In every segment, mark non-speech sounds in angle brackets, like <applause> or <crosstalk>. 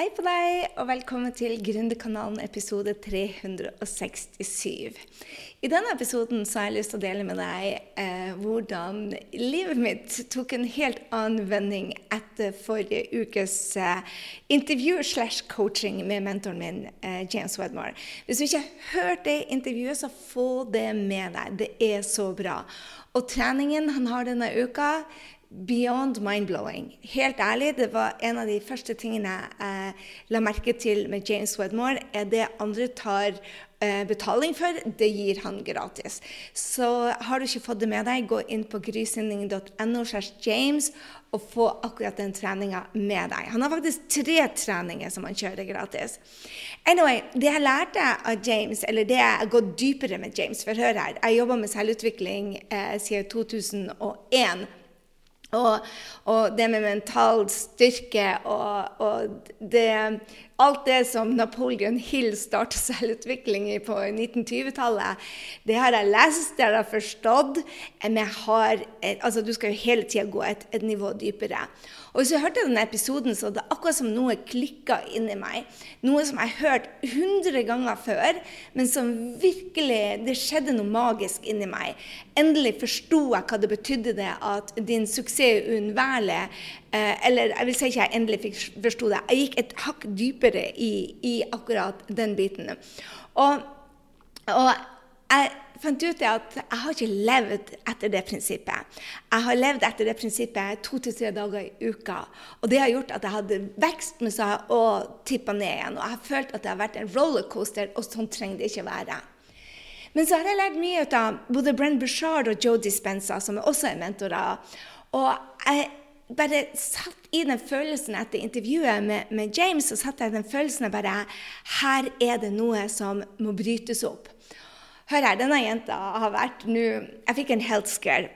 Hei på deg, og velkommen til Gründerkanalen episode 367. I denne episoden så har jeg lyst til å dele med deg eh, hvordan livet mitt tok en helt annen vending etter forrige ukes eh, intervju slash coaching med mentoren min, eh, James Wedmore. Hvis du ikke har hørt det intervjuet, så få det med deg. Det er så bra. Og treningen han har denne uka beyond mind-blowing. Helt ærlig, det var en av de første tingene jeg la merke til med James Wedmore. er Det andre tar uh, betaling for, det gir han gratis. Så har du ikke fått det med deg, gå inn på grysynding.no James og få akkurat den treninga med deg. Han har faktisk tre treninger som han kjører gratis. Anyway, Det jeg lærte av James, eller det jeg har gått dypere med James For hør her, jeg jobber med selvutvikling eh, siden 2001. Og, og, det med mental styrke og, og det, alt det som Napoleon Hill starta <laughs> selvutvikling i på 1920-tallet, det har jeg lest, det har jeg forstått. Jeg har, altså, du skal jo hele tida gå et, et nivå dypere. Og Hvis du hørte denne episoden, så er det akkurat som noe klikka inni meg. Noe som jeg har hørt hundre ganger før, men som virkelig Det skjedde noe magisk inni meg. Endelig forsto jeg hva det betydde det at din suksess er uunnværlig. Eh, eller jeg vil si ikke jeg endelig fikk forsto det. Jeg gikk et hakk dypere i, i akkurat den biten. Og, og jeg fant ut at jeg har ikke levd etter det prinsippet. Jeg har levd etter det prinsippet to til tre dager i uka. Og det har gjort at jeg hadde vekst med seg og tippa ned igjen. Og jeg har følt at det har vært en rollercoaster, og sånn trenger det ikke være. Men så har jeg lært mye ut av både Brenn Bushard og Joe Dispenza, som også er mentorer. Og jeg bare satt i den følelsen etter intervjuet med, med James, så satt jeg i den følelsen av bare Her er det noe som må brytes opp. Hør her, denne jenta har vært nå Jeg fikk en health scare.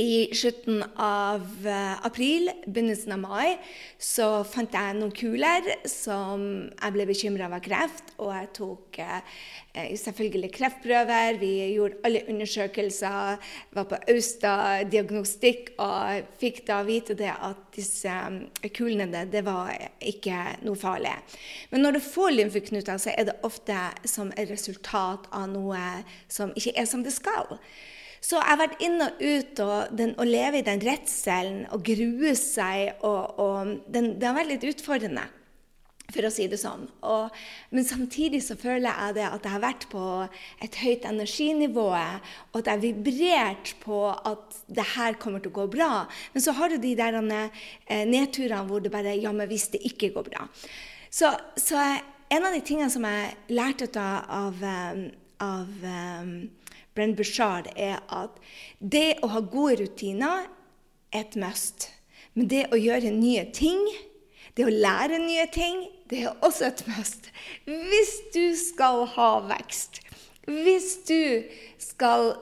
I slutten av uh, april, begynnelsen av mai, så fant jeg noen kuler som jeg ble bekymra var kreft. Og jeg tok eh, selvfølgelig kreftprøver. Vi gjorde alle undersøkelser. Var på Austa diagnostikk og fikk da vite det at disse um, kulene det, det var ikke noe farlig. Men når du får lymfeknuter, så er det ofte som et resultat av noe som ikke er som det skal. Så jeg har vært inn og ut, og den, og leve i den redselen og grue seg og, og den, Det har vært litt utfordrende, for å si det sånn. Og, men samtidig så føler jeg det at jeg har vært på et høyt energinivå, og at jeg har vibrert på at det her kommer til å gå bra. Men så har du de der eh, nedturene hvor det bare Ja, men hvis det ikke går bra. Så, så en av de tingene som jeg lærte av, av, eh, av Brenn Bushard, er at det å ha gode rutiner er et must. Men det å gjøre nye ting, det å lære nye ting, det er også et must. Hvis du skal ha vekst, hvis du skal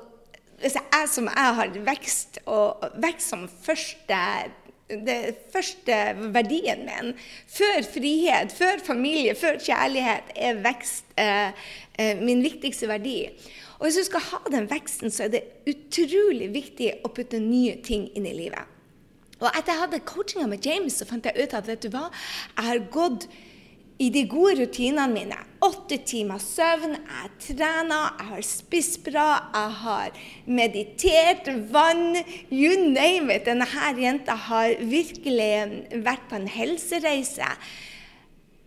Hvis jeg som jeg har vekst, og vekst som første det første verdien min. Før frihet, før familie, før kjærlighet er vekst eh, eh, min viktigste verdi. Og hvis du skal ha den veksten, så er det utrolig viktig å putte nye ting inn i livet. Og etter jeg hadde coachinga med James, så fant jeg ut at vet du hva, jeg har gått i de gode rutinene mine. Åtte timer søvn, jeg trener, jeg har spist bra, jeg har meditert, vann You name it. Denne her jenta har virkelig vært på en helsereise.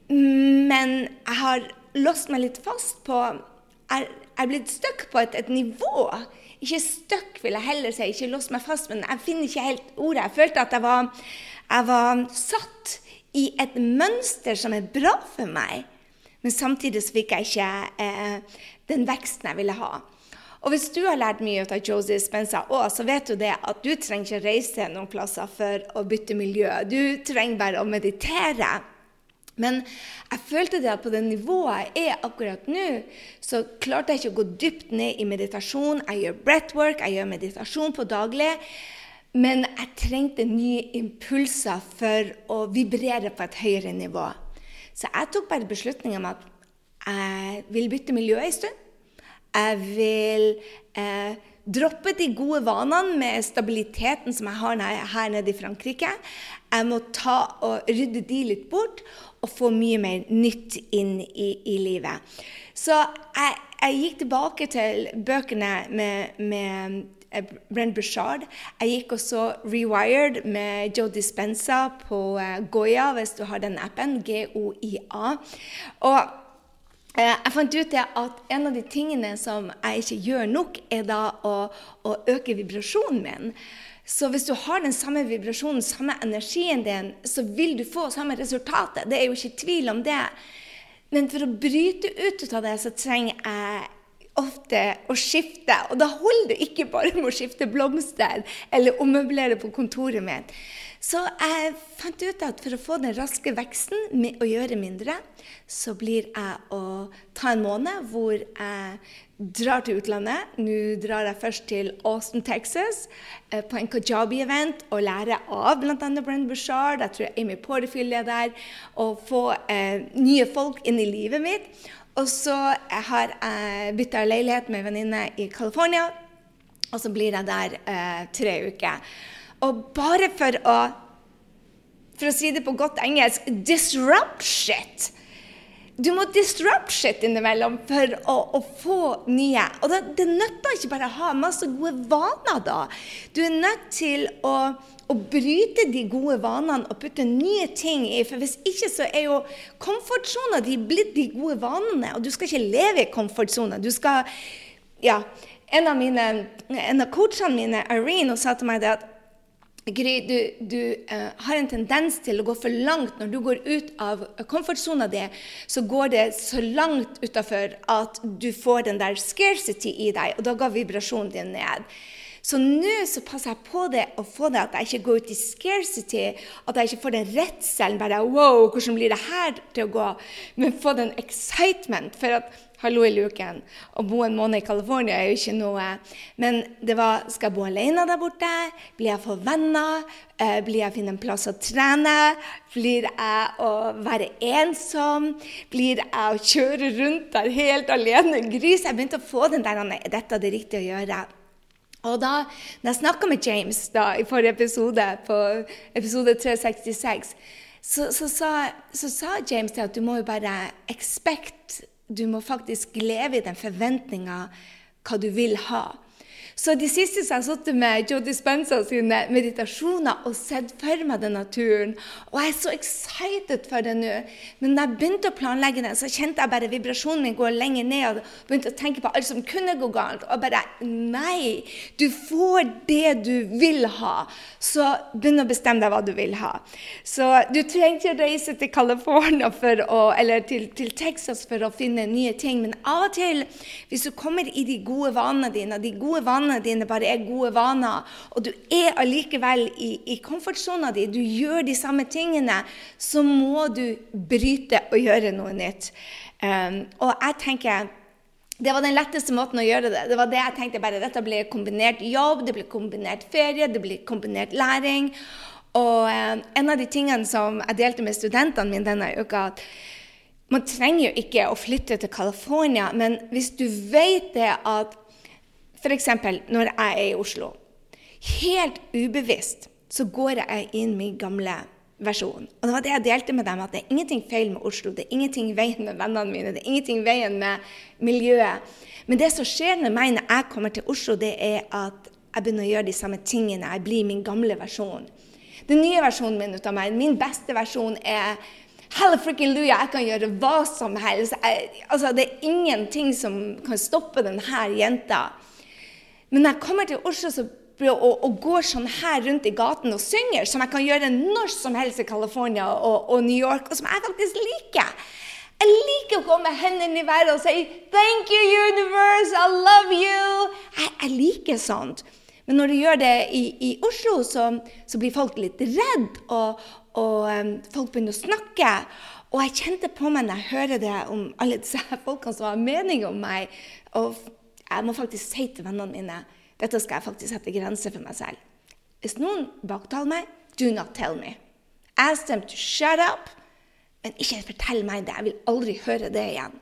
Men jeg har låst meg litt fast på jeg er blitt stuck på et, et, nivå. Ikke stuck, vil jeg heller si. Ikke låst meg fast, men jeg finner ikke helt ordet. Jeg følte at jeg var, jeg var satt i et mønster som er bra for meg. Men samtidig så fikk jeg ikke eh, den veksten jeg ville ha. Og hvis du har lært mye av Josie Spencer òg, så vet du det at du trenger ikke reise noen plasser for å bytte miljø. Du trenger bare å meditere. Men jeg følte det at på det nivået jeg er akkurat nå, så klarte jeg ikke å gå dypt ned i meditasjon. Jeg gjør breathwork, jeg gjør meditasjon på daglig. Men jeg trengte nye impulser for å vibrere på et høyere nivå. Så jeg tok bare beslutningen om at jeg vil bytte miljø en stund. Jeg vil eh, droppe de gode vanene med stabiliteten som jeg har her nede i Frankrike. jeg må ta og rydde de litt bort og få mye mer nytt inn i, i livet. Så jeg, jeg, gikk tilbake til bøkene med, med eh, Brent Bushard. Jeg gikk også Rewired med Joe Dispenza på uh, Goya, hvis du har den appen. G-O-I-A. Og uh, jeg fant ut at en av de tingene som jeg ikke gjør nok, er da å, å øke vibrasjonen min. Så hvis du har den samme vibrasjonen, samme energien din, så vil du få samme resultatet. Det er jo ikke tvil om det. Men for å bryte ut av det, så trenger jeg ofte å skifte. Og da holder det ikke bare med å skifte blomster eller ommøblere på kontoret mitt. Så jeg fant ut at for å få den raske veksten med å gjøre mindre, så blir jeg å ta en måned hvor jeg drar til utlandet. Nå drar jeg først til Austin, Texas, eh, på en kajabi-event og lærer av bl.a. Brenn Bushard. Jeg tror Amy Porterfield er der. Og få eh, nye folk inn i livet mitt. Og så har jeg bytta leilighet med en venninne i California, og så blir jeg der eh, tre uker. Og bare for å For å si det på godt engelsk disrupt shit. Du må disrupt shit innimellom for å, å få nye. Og det, det nytter ikke bare å ha masse gode vaner da. Du er nødt til å, å bryte de gode vanene og putte nye ting i. For hvis ikke så er jo komfortsona di blitt de gode vanene. Og du skal ikke leve i komfortsona. Du skal Ja. En av, mine, en av coachene mine, Irene, sa til meg det at Gry, du, du uh, har en tendens til å gå for langt når du går ut av komfortsona di. Så går det så langt utafor at du får den der scarcity i deg, og da går vibrasjonen din ned. Så nå så passer jeg på det å få det at jeg ikke går ut i scarcity, at jeg ikke får den redselen bare Wow, hvordan blir det her til å gå? Men få den excitement. For at hallo i luken. Å bo en måned i California er jo ikke noe. Men det var skal jeg bo alene der borte? Blir jeg få venner? Eh, blir jeg finne en plass å trene? Blir jeg å være ensom? Blir jeg å kjøre rundt der helt alene? Gris. Jeg begynte å få den der Er dette det riktige å gjøre? Og da når jeg snakka med James da, i forrige episode, på episode 366, så, så, sa, så sa James at du må jo bare expect du må faktisk leve i den forventninga hva du vil ha. Så de siste har jeg sittet med Joe Dispenza sine meditasjoner og sett for meg den naturen. Og jeg er så excited for det nå. Men da jeg begynte å planlegge den, så kjente jeg bare vibrasjonen min gå lenger ned. Og begynte å tenke på alt som kunne gå galt. Og bare Nei! Du får det du vil ha. Så begynn å bestemme deg hva du vil ha. Så du trenger ikke reise til California å, eller til, til Texas for å finne nye ting. Men av og til, hvis du kommer i de gode vanene dine, de gode vanene vanene dine bare er gode vaner, og du er allikevel i, i komfortsona di, du gjør de samme tingene, så må du bryte og gjøre noe nytt. Um, og jeg tenker det var den letteste måten å gjøre det. Det var det jeg tenkte bare, Dette blir kombinert jobb, det blir kombinert ferie, det blir kombinert læring. Og eh, en av de tingene som jeg delte med studentene mine denne uka, at man trenger jo ikke å flytte til California, men hvis du vet det at F.eks. når jeg er i Oslo. Helt ubevisst så går jeg inn min gamle versjon. Og det var det jeg delte med dem, at det er ingenting feil med Oslo. Det er ingenting i veien med vennene mine, det er ingenting i veien med miljøet. Men det som skjer med meg når jeg kommer til Oslo, det er at jeg begynner å gjøre de samme tingene. Jeg blir min gamle versjon. Den nye versjonen min ut av meg, min beste versjon, er Hell frikken luja, jeg kan gjøre hva som helst. Jeg, altså, det er ingenting som kan stoppe denne jenta. Men når jeg kommer til Oslo så, og, og, går sånn her rundt i gaten og synger, som jeg kan gjøre når som helst i California og, og New York, og som jeg faktisk liker Jeg liker å gå med hendene i været og si 'Thank you, universe. I love you'. Jeg, jeg liker sånt. Men når du gjør det i, i Oslo, så, så, blir folk litt redd, og, og um, folk begynner å snakke. Og jeg kjente på meg når jeg hører det om alle disse folkene som har mening om meg. og jeg må faktisk si til vennene mine dette skal jeg faktisk sette grenser for meg selv. Hvis noen baktaler meg, do not tell me. Ask them to shut up, men ikke fortell meg det. Jeg vil aldri høre det igjen.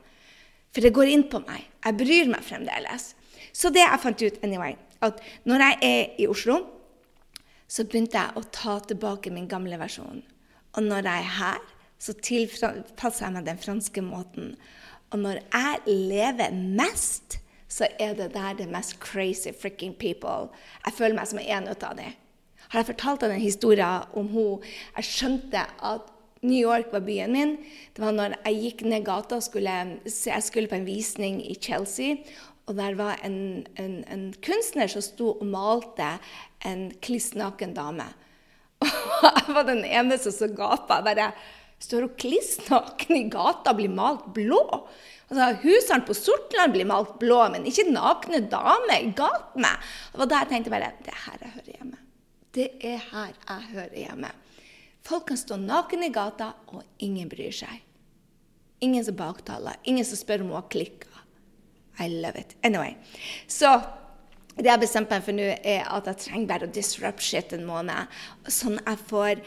For det går inn på meg. Jeg bryr meg fremdeles. Så det jeg fant ut anyway, at når jeg er i Oslo, så begynte jeg å ta tilbake min gamle versjon. Og når jeg er her, så tilpasser jeg meg den franske måten. Og når jeg lever mest, så er det der det mest crazy freaking people. Jeg føler meg som en av dem. Har jeg fortalt deg den historien om hun Jeg skjønte at New York var byen min. Det var når jeg gikk ned gata og skulle, jeg skulle på en visning i Chelsea. Og der var en, en, en kunstner som sto og malte en kliss naken dame. <laughs> Og jeg var den eneste som gapa. Bare står hun kliss naken i gata og blir malt blå? Altså, Husene på Sortland blir malt blå, men ikke nakne damer. Galt meg. Og da jeg tenkte bare det er her jeg hører hjemme. Det er her jeg hører hjemme. Folk kan stå nakne i gata, og ingen bryr seg. Ingen som baktaler, ingen som spør om hun har klikka. I love it. Anyway. Så det jeg har bestemt meg for nå, er at jeg trenger bare å disrupt shit en måned. Sånn jeg får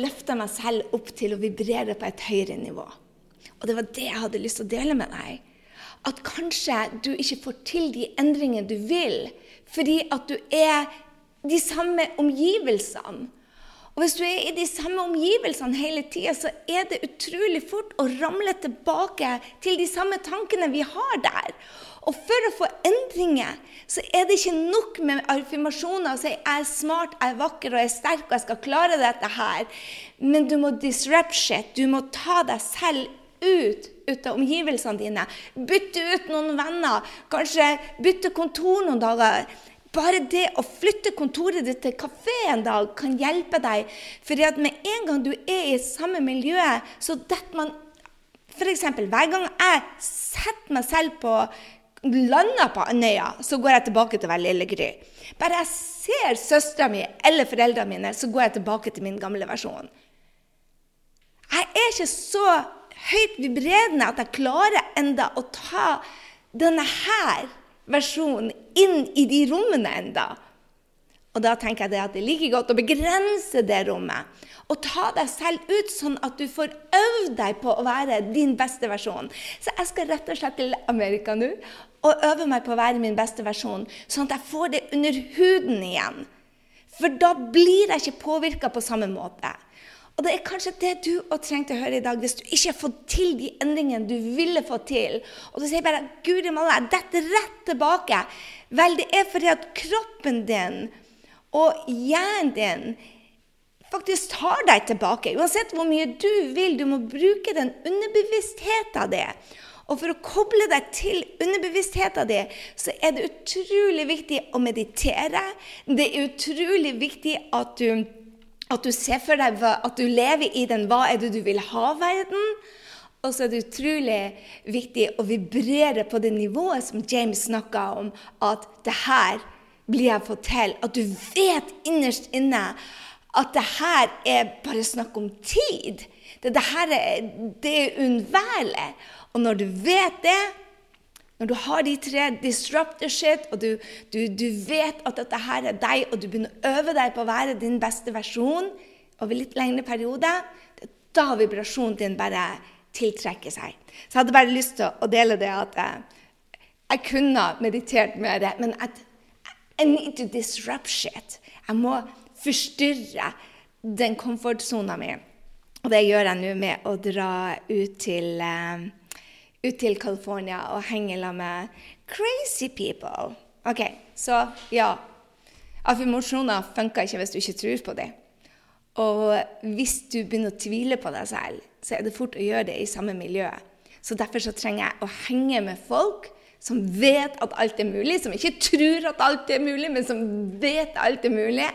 løfta meg selv opp til å vibrere på et høyere nivå. Og det var det jeg hadde lyst til å dele med deg. At kanskje du ikke får til de endringene du vil, fordi at du er de samme omgivelsene. Og hvis du er i de samme omgivelsene hele tida, så er det utrolig fort å ramle tilbake til de samme tankene vi har der. Og for å få endringer, så er det ikke nok med affirmasjoner og si 'jeg er smart, jeg er vakker og jeg er sterk og jeg skal klare dette her'. Men du må disrupt shit. Du må ta deg selv ut, ut av omgivelsene dine. Bytte ut noen venner. Kanskje bytte kontor noen dager. Bare det å flytte kontoret ditt til kafé en dag kan hjelpe deg. For med en gang du er i samme miljø, så detter man F.eks. hver gang jeg setter meg selv på landa på Andøya, så går jeg tilbake til å være lille Gry. Bare jeg ser søstera mi eller foreldrene mine, så går jeg tilbake til min gamle versjon. Jeg er ikke så høyt vibrerende at jeg klarer enda å ta denne her versjonen inn i de rommene enda. Og da tenker jeg at det er like godt å begrense det rommet. Og ta deg selv ut, sånn at du får øvd deg på å være din beste versjon. Så jeg skal rett og slett til Amerika nå og øve meg på å være min beste versjon, sånn at jeg får det under huden igjen. For da blir jeg ikke påvirka på samme måte. Og det er kanskje det du òg trengte å høre i dag, hvis du ikke har fått til de endringene du ville få til. Og du sier bare 'Guri malla, jeg detter rett tilbake'. Vel, det er fordi at kroppen din og hjernen din faktisk tar deg tilbake. Uansett hvor mye du vil, du må bruke den underbevisstheten din. Og for å koble deg til underbevisstheten din, så er det utrolig viktig å meditere. Det er utrolig viktig at du at du ser for deg at du lever i den hva er det du vil ha-verden. Og så er det utrolig viktig å vibrere på det nivået som James snakka om, at det her blir jeg fått til. At du vet innerst inne at det her er bare snakk om tid. Det, det her er, det er uunnværlig. Og når du vet det, når du har de tre disruptor shit, og du, du, du, vet at dette her er deg, og du begynner å øve deg på å være din beste versjon over litt lengre periode, det er da vibrasjonen din bare tiltrekker seg. Så jeg hadde bare lyst til å dele det at jeg, eh, jeg kunne meditert mer, men at I need to disrupt shit. Jeg må forstyrre den komfortsona mi. Og det gjør jeg nå med å dra ut til eh, ut til California og henge sammen med crazy people. Ok, Så ja. Affirmasjoner funker ikke hvis du ikke tror på dem. Og hvis du begynner å tvile på deg selv, så er det fort å gjøre det i samme miljø. Så derfor så trenger jeg å henge med folk som vet at alt er mulig, som ikke tror at alt er mulig, men som vet alt er mulig.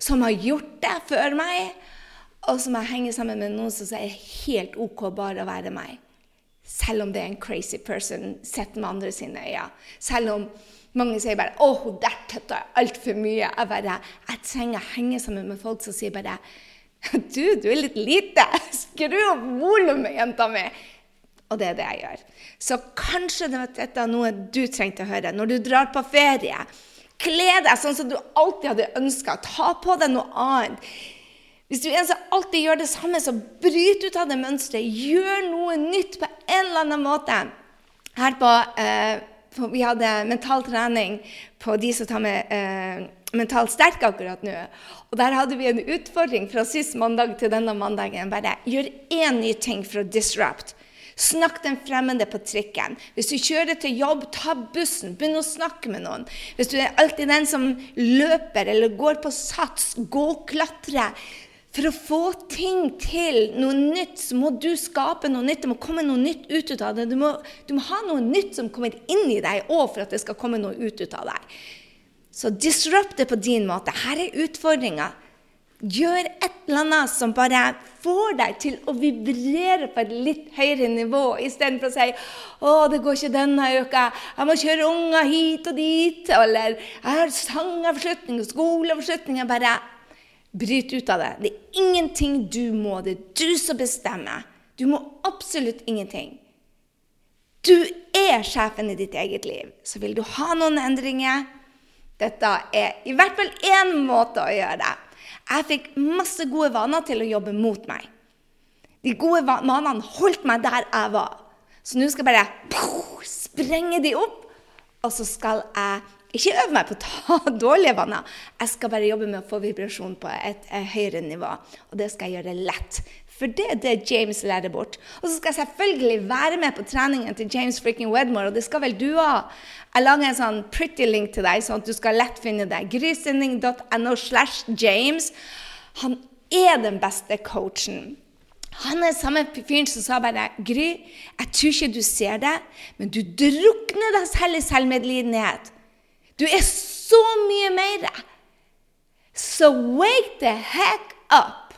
Som har gjort det før meg, og som jeg henger sammen med noen som er helt OK bare å være meg. Selv om det er en crazy person sett med andre sine øyne. Selv om mange sier bare 'Å, hun der tøtta altfor mye'. Jeg bare, jeg trenger å henge sammen med folk som sier bare 'Du, du er litt lite. Skru opp volumet, jenta mi.' Og det er det jeg gjør. Så kanskje dette er noe du trengte å høre når du drar på ferie. Kle deg sånn som du alltid hadde ønska. Ta på deg noe annet. Hvis du er en som alltid gjør det samme, så bryt ut av det mønsteret. Gjør noe nytt på en eller annen måte. Her på, eh, på Vi hadde mental trening på de som tar med eh, mentalt sterk akkurat nå. Og der hadde vi en utfordring fra sist mandag til denne mandagen. Bare gjør én ny ting for å disrupt. Snakk den fremmede på trikken. Hvis du kjører til jobb, ta bussen. Begynn å snakke med noen. Hvis du er alltid den som løper eller går på sats, gå og klatre. For å få ting til, noe nytt, så må du skape noe nytt. Det må komme noe nytt ut av det. Du må, du må ha noe nytt som kommer inn i deg òg for at det skal komme noe ut av deg. Så disrupt det på din måte. Her er utfordringa. Gjør et eller annet som bare får deg til å vibrere på et litt høyere nivå, istedenfor å si 'Å, det går ikke denne uka. Jeg må kjøre unger hit og dit.' Eller 'Jeg har sangavslutning og skoleavslutning.' Bare Bryt ut av det. Det er ingenting du må. Det er du som bestemmer. Du må absolutt ingenting. Du er sjefen i ditt eget liv. Så vil du ha noen endringer Dette er i hvert fall én måte å gjøre det. Jeg fikk masse gode vaner til å jobbe mot meg. De gode vanene holdt meg der jeg var. Så nå skal jeg bare sprenge de opp, og så skal jeg ikke øve meg på å ta <laughs> dårlige vaner. Jeg skal bare jobbe med å få vibrasjon på et, et høyere nivå. Og det skal jeg gjøre lett. For det er det James lærer bort. Og så skal jeg selvfølgelig være med på treningen til James freaking Wedmore, og det skal vel du òg. Jeg lager en sånn pretty link til deg, sånn at du skal lett finne det. Grysending.no slash James. Han er den beste coachen. Han er samme fyren som sa bare 'Gry, jeg tror ikke du ser det, men du drukner deg selv i selvmedlidenhet.' Du er så mye mer. Så wake the heck up!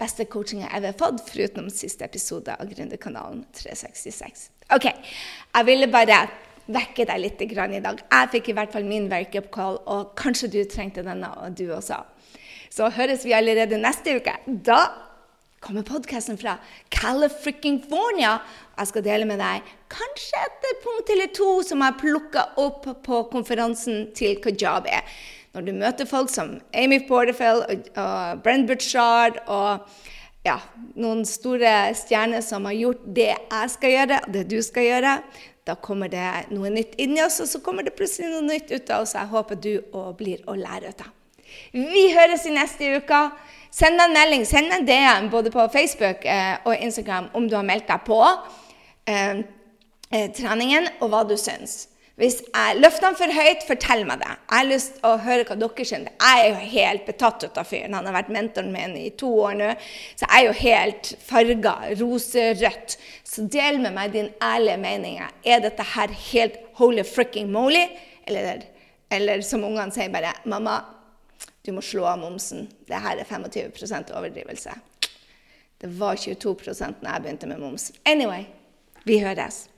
Beste coachinga jeg har fått, foruten siste episode av Gründerkanalen 366. Ok, jeg ville bare vekke deg litt i dag. Jeg fikk i hvert fall min wake-up call, og kanskje du trengte denne, og du også. Så høres vi allerede neste uke. Da kommer podkasten fra California. Jeg skal dele med deg kanskje et punkt eller to som jeg plukka opp på konferansen til Kajab er. Når du møter folk som Amy Porterfield og, Brent Butchard og ja, noen store stjerner som har gjort det jeg skal gjøre, og det du skal gjøre, da kommer det noe nytt inni oss, og så kommer det plutselig noe nytt ut av oss. Jeg håper du blir å lære av. Vi høres i neste uke. Send en melding, send en DM både på Facebook eh, og Instagram om du har meldt deg på eh, eh, treningen, og hva du syns. Hvis jeg løfter den for høyt, fortell meg det. Jeg har lyst til å høre hva dere syns. Jeg er jo helt betatt av fyren. Han har vært mentoren min i to år nå. Så jeg er jo helt farga roserødt. Så del med meg din ærlige mening. Er dette her helt holy fricking moly? Eller, eller som ungene sier bare 'Mamma, du må slå av momsen. Det her er 25% overdrivelse. Det var 22 da jeg begynte med moms. Anyway, vi høres.